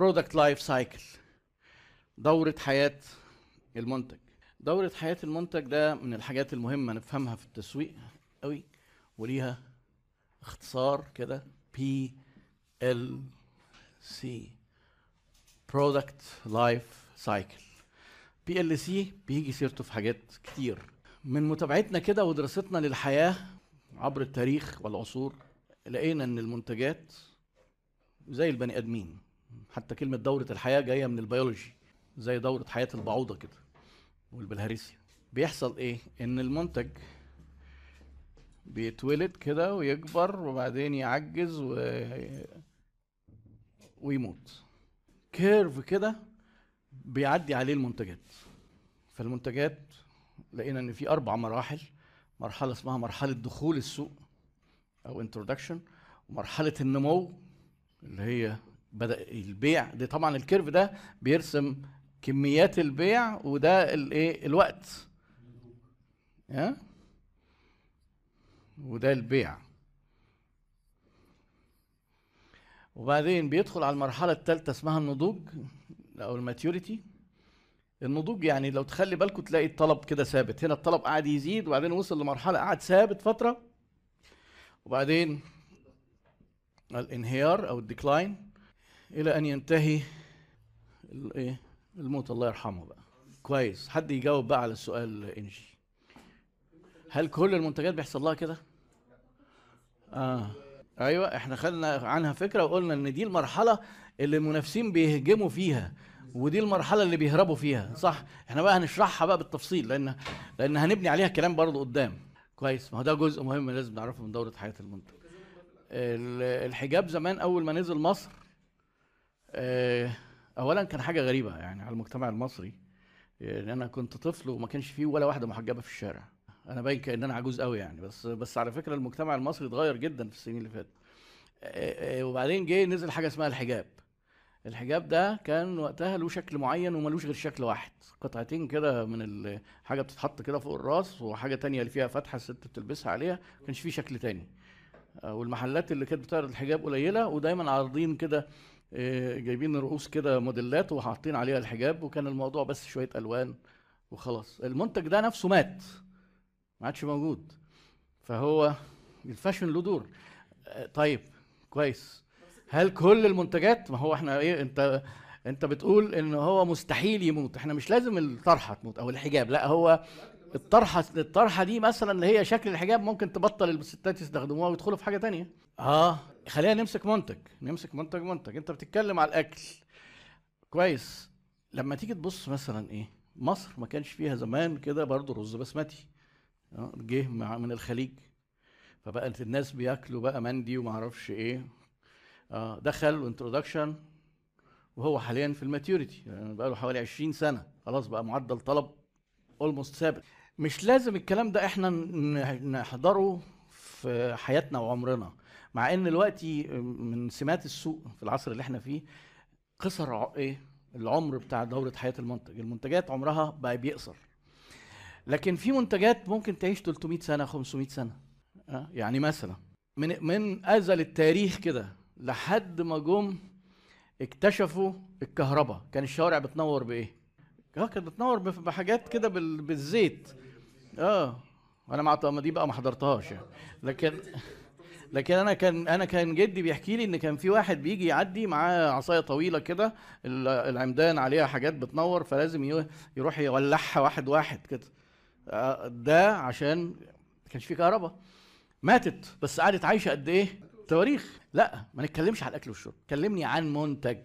product life cycle دورة حياة المنتج. دورة حياة المنتج ده من الحاجات المهمة نفهمها في التسويق قوي وليها اختصار كده بي ال سي برودكت لايف سايكل بي ال سي بيجي سيرته في حاجات كتير. من متابعتنا كده ودراستنا للحياة عبر التاريخ والعصور لقينا إن المنتجات زي البني آدمين. حتى كلمة دورة الحياة جاية من البيولوجي زي دورة حياة البعوضة كده والبلهارسيا بيحصل إيه؟ إن المنتج بيتولد كده ويكبر وبعدين يعجز و... ويموت. curve كده بيعدي عليه المنتجات. فالمنتجات لقينا إن في أربع مراحل مرحلة اسمها مرحلة دخول السوق أو introduction ومرحلة النمو اللي هي بدأ البيع ده طبعا ال curve ده بيرسم كميات البيع وده الايه الوقت. ها؟ وده البيع. وبعدين بيدخل على المرحلة الثالثه اسمها النضوج أو ال maturity. النضوج يعني لو تخلي بالكم تلاقي الطلب كده ثابت. هنا الطلب قاعد يزيد وبعدين وصل لمرحلة قعد ثابت فترة. وبعدين الانهيار أو الديكلاين. إلى أن ينتهي الايه الموت. الله يرحمه بقى. كويس. حد يجاوب بقى على السؤال إنجي. هل كل المنتجات بيحصل لها كده؟ آه. أيوه إحنا خدنا عنها فكرة وقلنا إن دي المرحلة اللي المنافسين بيهجموا فيها ودي المرحلة اللي بيهربوا فيها. صح؟ إحنا بقى هنشرحها بقى بالتفصيل لأن لأن هنبني عليها كلام برضه قدام. كويس. ما هو ده جزء مهم لازم نعرفه من دورة حياة المنتج. ال- الحجاب زمان أول ما نزل مصر اولا كان حاجة غريبة يعني على المجتمع المصري يعني أنا كنت طفل وما كانش فيه ولا واحدة محجبة في الشارع. أنا باين كأن أنا عجوز قوي يعني بس بس على فكرة المجتمع المصري اتغير جدا في السنين اللي فاتت. آه، آه، وبعدين جه نزل حاجة اسمها الحجاب. الحجاب ده كان وقتها له شكل معين وملوش غير شكل واحد قطعتين كده من حاجة بتتحط كده فوق الراس وحاجة تانية اللي فيها فتحة الست بتلبسها عليها ما كانش فيه شكل تاني. آه، والمحلات اللي كانت بتعرض الحجاب قليلة ودايما عارضين كده آه، جايبين رؤوس كده موديلات وحاطين عليها الحجاب وكان الموضوع بس شوية ألوان وخلاص. المنتج ده نفسه مات ما عادش موجود. فهو الفاشن له دور. آه، طيب كويس. هل كل المنتجات؟ ما هو إحنا إيه انت انت بتقول إن هو مستحيل يموت. إحنا مش لازم الطرحة تموت أو الحجاب لا هو الطرحة الطرحة دي مثلا اللي هي شكل الحجاب ممكن تبطل الستات يستخدموها ويدخلوا في حاجة تانية. آه خلينا نمسك منتج نمسك منتج منتج أنت بتتكلم على الأكل. كويس. لما تيجي تبص مثلا إيه مصر ما كانش فيها زمان كده برضو رز بسمتي. آه، جه من الخليج. فبقت الناس بياكلوا بقى مندي وما أعرفش إيه. آه دخل introduction وهو حاليا في ال maturity. يعني بقى له حوالي 20 سنة. خلاص بقى معدل طلب almost ثابت. مش لازم الكلام ده إحنا نحضره في حياتنا وعمرنا. مع ان دلوقتي من سمات السوق في العصر اللي إحنا فيه قصر إيه العمر بتاع دورة حياة المنتج. المنتجات عمرها بقى بيقصر. لكن في منتجات ممكن تعيش 300 سنة 500 سنة. آه، يعني مثلا من من أزل التاريخ كده لحد ما جم اكتشفوا الكهرباء. كان الشوارع بتنور بإيه؟ آه كانت بتنور بحاجات كده بال- بالزيت. آه. أنا مع ما دي بقى ما حضرتهاش يعني. لكن لكن أنا كان أنا كان جدي بيحكي لي إن كان في واحد بيجي يعدي معاه عصاية طويلة كده ال- العمدان عليها حاجات بتنور فلازم يروح يولعها واحد واحد كده. آه، ده عشان ما كانش في كهرباء ماتت بس قعدت عايشة قد إيه؟ تواريخ. لا ما نتكلمش على الأكل والشرب. كلمني عن منتج.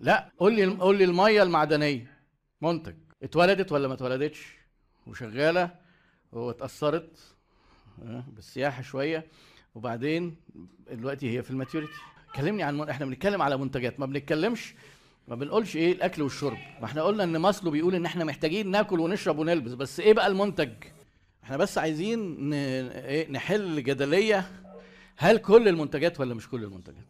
لا قول لي قول لي المية المعدنية. منتج. اتولدت ولا ما اتولدتش؟ وشغالة. واتأثرت آه، بالسياحة شوية وبعدين دلوقتي هي في ال maturity كلمني عن. إحنا بنتكلم على منتجات ما بنتكلمش ما بنقولش إيه الأكل والشرب ما إحنا قلنا إن ماسلو بيقول إن إحنا محتاجين ناكل ونشرب ونلبس بس إيه بقى المنتج إحنا بس عايزين. إيه نحل جدلية هل كل المنتجات ولا مش كل المنتجات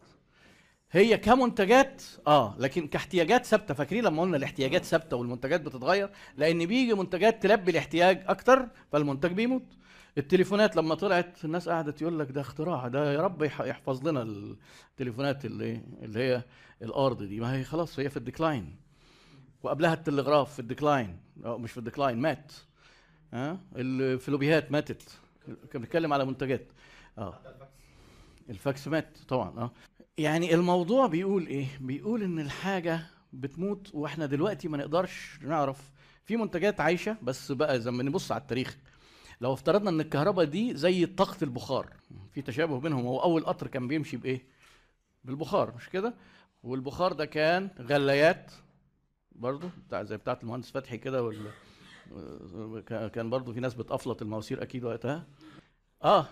هي كمنتجات آه لكن كاحتياجات ثابتة. فاكرين لما قلنا الاحتياجات ثابتة والمنتجات بتتغير؟ لأن بيجي منتجات تلبي الاحتياج أكتر فالمنتج بيموت. التليفونات لما طلعت الناس قعدت يقول لك ده اختراع ده يا رب يحفظ لنا التليفونات اللي اللي هي الأرض دي. ما هي خلاص هي في ال decline. وقبلها التلغراف في ال decline. أو مش في ال decline مات. ها الفلوبيهات ماتت. كان بنتكلم على منتجات. آه. الفاكس مات طبعا آه. يعني الموضوع بيقول إيه؟ بيقول إن الحاجة بتموت وإحنا دلوقتي ما نقدرش نعرف. في منتجات عايشة بس بقى زي ما نبص على التاريخ. لو افترضنا إن الكهرباء دي زي طاقة البخار في تشابه بينهم. هو أول قطر كان بيمشي بإيه؟ بالبخار مش كده؟ والبخار ده كان غلايات برضه بتاع زي بتاعة المهندس فتحي كده وال كان برضه في ناس بتقفلط المواسير أكيد وقتها. آه.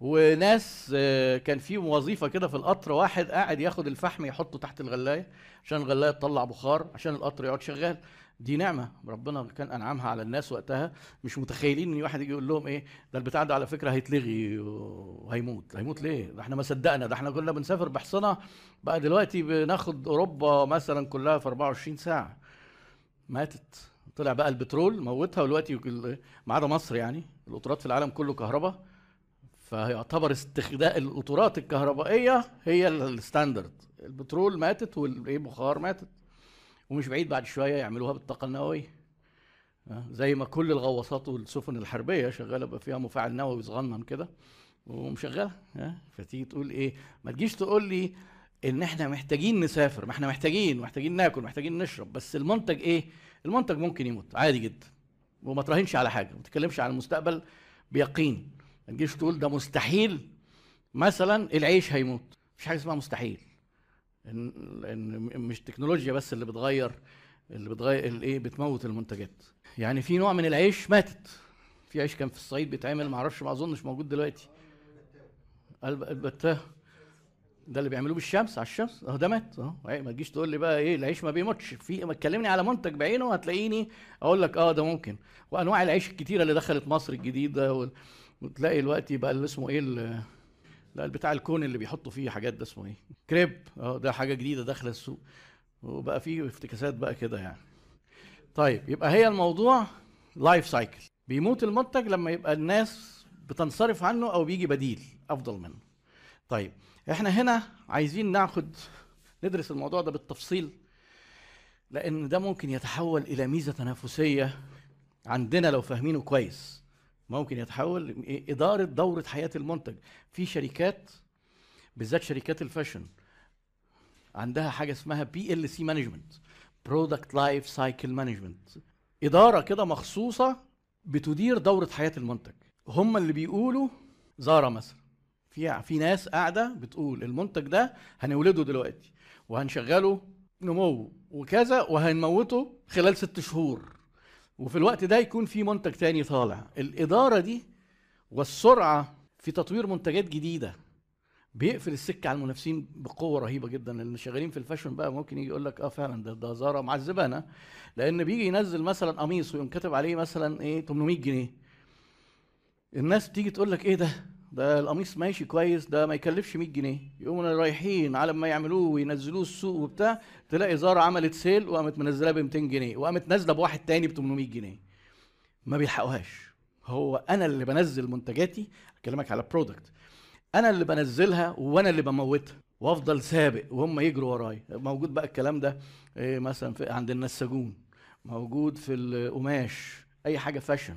وناس آه، كان في وظيفة كده في القطر واحد قاعد ياخد الفحم يحطه تحت الغلاية عشان الغلاية تطلع بخار عشان القطر يقعد شغال. دي نعمة ربنا كان أنعمها على الناس وقتها. مش متخيلين إن واحد يجي يقول لهم إيه ده البتاع ده على فكرة هيتلغي وهيموت هيموت ليه؟ ده إحنا ما صدقنا ده إحنا كنا بنسافر بحصنة بقى دلوقتي بناخد أوروبا مثلا كلها في 24 ساعة. ماتت. طلع بقى البترول موتها ودلوقتي ما عدا مصر يعني القطارات في العالم كله كهرباء. فيعتبر استخدام القطارات الكهربائية هي الستاندرد. البترول ماتت والبخار ماتت. ومش بعيد بعد شوية يعملوها بالطاقة النووية. زي ما كل الغواصات والسفن الحربية شغالة بقى فيها مفاعل نووي صغنن كده ومشغلة. فتيجي تقول إيه ما تجيش تقول لي إن إحنا محتاجين نسافر. ما إحنا محتاجين محتاجين ناكل محتاجين نشرب. بس المنتج إيه؟ المنتج ممكن يموت عادي جدا. وما تراهنش على حاجة ما تتكلمش عن المستقبل بيقين. ما تجيش تقول ده مستحيل. مثلا العيش هيموت. مفيش حاجة اسمها مستحيل. ان مش تكنولوجيا بس اللي بتغير اللي بتغير الايه بتموت المنتجات. يعني في نوع من العيش ماتت. في عيش كان في الصعيد بيتعمل ما أعرفش ما أظنش موجود دلوقتي. البتاه ده اللي بيعملوه بالشمس على الشمس. أهو ده مات. أهو. ما تجيش تقول لي بقى إيه العيش ما بيموتش. في ما تكلمني على منتج بعينه هتلاقيني أقول لك آه ده ممكن. وأنواع العيش الكتيرة اللي دخلت مصر الجديدة وتلاقي دلوقتي بقى اللي اسمه إيه لا البتاع ال cone اللي بيحطوا فيه حاجات ده اسمه إيه؟ كريب. آه ده حاجة جديدة داخلة السوق. وبقى فيه افتكاسات بقى كده يعني. طيب يبقى هي الموضوع life cycle بيموت المنتج لما يبقى الناس بتنصرف عنه أو بيجي بديل أفضل منه. طيب إحنا هنا عايزين ناخد ندرس الموضوع ده بالتفصيل لأن ده ممكن يتحول إلى ميزة تنافسية عندنا لو فاهمينه كويس. ممكن يتحول إدارة دورة حياة المنتج. في شركات بالذات شركات ال fashion عندها حاجة اسمها PLC management product life cycle management إدارة كده مخصوصة بتدير دورة حياة المنتج. هم اللي بيقولوا زارا مثلا. في في ناس قاعدة بتقول المنتج ده هنولده دلوقتي وهنشغله نمو وكذا وهنموته خلال ست شهور. وفي الوقت ده يكون في منتج تاني طالع. الإدارة دي والسرعة في تطوير منتجات جديدة. بيقفل السكة على المنافسين بقوة رهيبة جدا. لأن شغالين في الفاشن بقى ممكن يجي يقول لك آه فعلا ده ده زارا معذبانا. لأن بيجي ينزل مثلا قميص ويقوم كاتب عليه مثلا إيه 800 جنيه. الناس بتيجي تقول لك إيه ده؟ ده القميص ماشي كويس ده ما يكلفش 100 جنيه. يقوموا رايحين على ما يعملوه وينزلوه السوق وبتاع تلاقي زارا عملت sale وقامت منزلاه ب 200 جنيه وقامت نازلة بواحد تاني ب 800 جنيه. ما بيلحقوهاش. هو أنا اللي بنزل منتجاتي أكلمك على product أنا اللي بنزلها وأنا اللي بموتها. وأفضل سابق وهم يجروا ورايا. موجود بقى الكلام ده إيه مثلا عند النساجون موجود في القماش أي حاجة fashion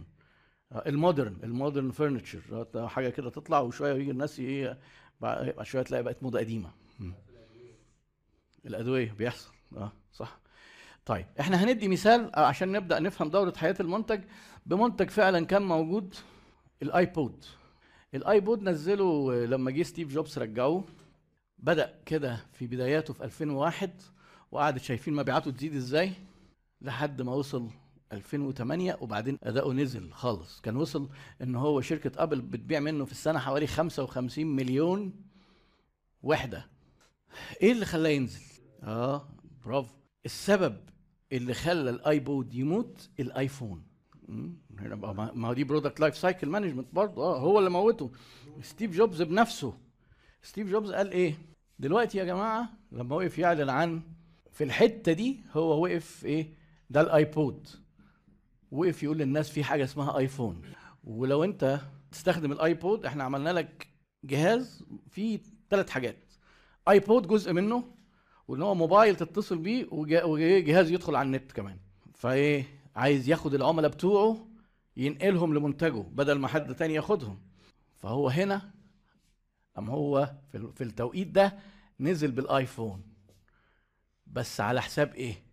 ال modern ال modern furniture حاجة كده تطلع وشوية يجي الناس إيه بعد شوية تلاقي بقت موضة قديمة. الأدوية بيحصل. آه صح. طيب إحنا هندي مثال عشان نبدأ نفهم دورة حياة المنتج. بمنتج فعلا كان موجود الآيبود. الآيبود نزله لما جه ستيف جوبز رجعوه. بدأ كده في بداياته في 2001 وقعدت شايفين مبيعاته تزيد إزاي لحد ما وصل 2008 وبعدين أداؤه نزل خالص. كان وصل إن هو شركة أبل بتبيع منه في السنة حوالي 55 مليون وحدة. إيه اللي خلاه ينزل؟ آه برافو. السبب اللي خلى الآيبود يموت الآيفون. ما هو دي product life cycle management برضه. آه هو اللي موته. ستيف جوبز بنفسه. ستيف جوبز قال إيه؟ دلوقتي يا جماعة لما وقف يعلن عن في الحتة دي هو وقف إيه؟ ده الآيبود. وقف يقول للناس في حاجة اسمها آيفون. ولو انت تستخدم الآيبود إحنا عملنا لك جهاز فيه ثلاث حاجات. آيبود جزء منه وان هو موبايل تتصل بيه وجهاز يدخل على النت كمان. فايه عايز ياخد العملاء بتوعه ينقلهم لمنتجه بدل ما حد تاني ياخدهم. فهو هنا أم هو في التوقيت ده نزل بالآيفون. بس على حساب إيه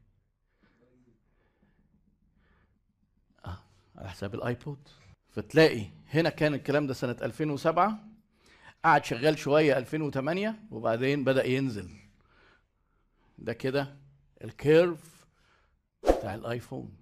آه على حساب الايبود. فتلاقي هنا كان الكلام ده سنة 2007 قعد شغال شوية 2008 وبعدين بدأ ينزل. ده كده ال curve بتاع الايفون.